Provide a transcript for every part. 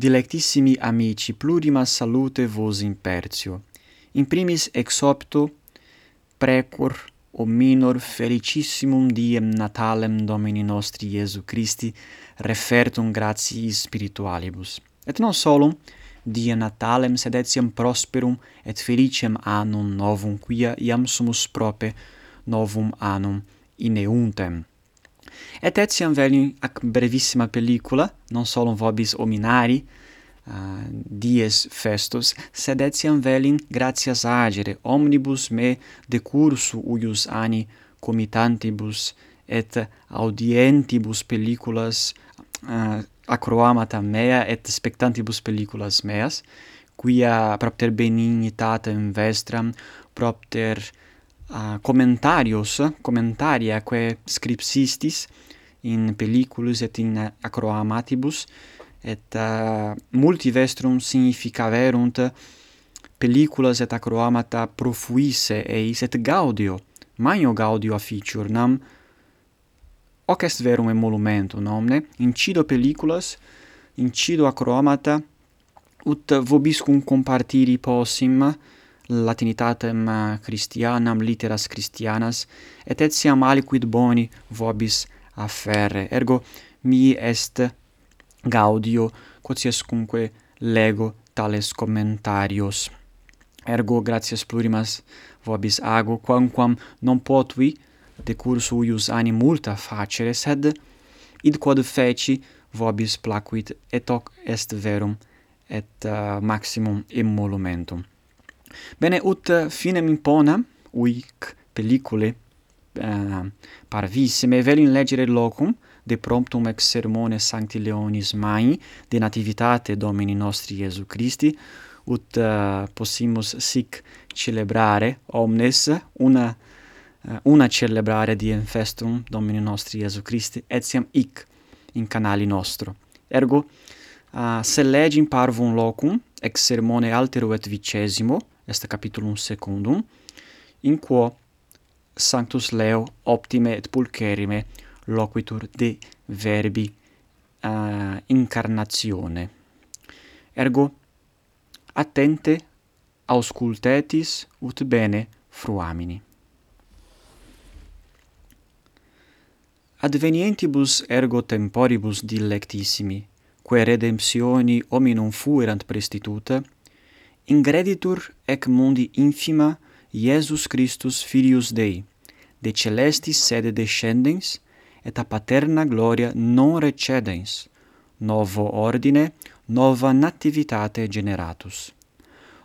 dilectissimi amici, plurima salute vos impertio. In primis ex opto precor minor felicissimum diem natalem Domini nostri Iesu Christi refertum gratiis spiritualibus. Et non solum die natalem sed etiam prosperum et felicem annum novum quia iam sumus prope novum annum ineuntem. Et etiam veni ac brevissima pellicula, non solum vobis ominari, uh, dies festus, sed etiam velin gratias agere, omnibus me decursu uius ani comitantibus et audientibus pelliculas uh, ah, acroamata mea et spectantibus pelliculas meas, quia propter benignitatem vestram, propter uh, commentarios, commentaria quae scripsistis in pelliculus et in acroamatibus, et uh, multi vestrum significaverunt pelliculas et acroamata profuisse eis, et gaudio, maio gaudio afficiur nam hoc est verum emolumentum, nomne, incido pelliculas, incido acroamata, ut vobiscum compartiri possim, latinitatem Christianam literas Christianas et etiam aliquid boni vobis afferre ergo mi est gaudio quotiescumque lego tales commentarios ergo gratias plurimas vobis ago quamquam non potui decursu uius ani multa facere sed id quod feci vobis placuit et hoc est verum et uh, maximum emolumentum Bene, ut finem impona, uic pellicule uh, ehm, parvissime, velim legere locum, de promptum ex sermone Sancti Leonis Mai, de nativitate Domini nostri Iesu Christi, ut uh, possimus sic celebrare omnes una uh, una celebrare diem festum Domini nostri Iesu Christi etiam hic in canali nostro. Ergo uh, se legim parvum locum ex sermone altero et vicesimo est capitulum secundum, in quo Sanctus Leo optime et pulcherime loquitur de verbi eh, uh, incarnatione. Ergo, attente auscultetis ut bene fruamini. Advenientibus ergo temporibus dilectissimi, quae redemptioni hominum fuerant prestituta, Ingreditur ec mundi infima Iesus Christus Filius Dei, de celestis sede descendens, et a paterna gloria non recedens, novo ordine, nova nativitate generatus.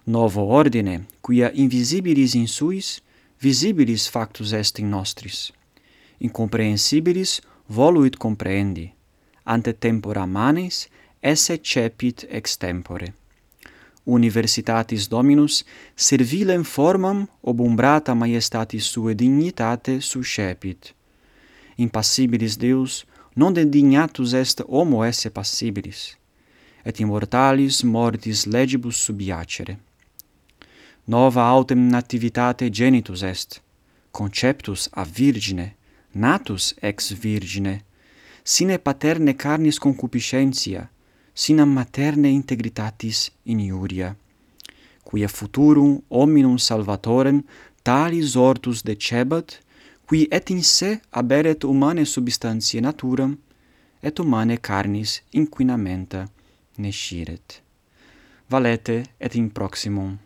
Novo ordine, quia invisibilis insuis, visibilis factus est in nostris. Incomprehensibilis voluit comprehendi, ante tempora manes esse cepit extempore universitatis Dominus, servilem formam obumbrata maiestatis sue dignitate suscepit. Impassibilis Deus, non dedignatus est homo esse passibilis, et immortalis mortis legibus subiacere. Nova autem nativitate genitus est, conceptus a virgine, natus ex virgine, sine paterne carnis concupiscentia, sinam materne integritatis in iuria, quia futurum hominum salvatorem talis ortus decebat, qui et in se aberet humane substantiae naturam, et humane carnis inquinamenta nesciret. Valete et in proximum.